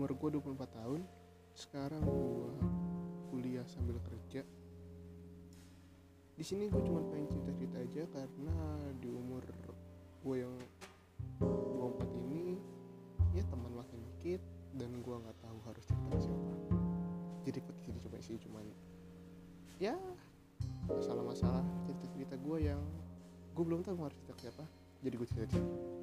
umur gue 24 tahun sekarang gue kuliah sambil kerja. Di sini gue cuma pengen cerita-cerita aja karena di umur gue yang 24 ini ya teman makin dikit dan gue nggak tahu harus cerita ke siapa. Jadi podcast sini coba sih cuman ya masalah-masalah cerita-cerita gue yang gue belum tahu harus cerita ke siapa jadi gue cerita cerita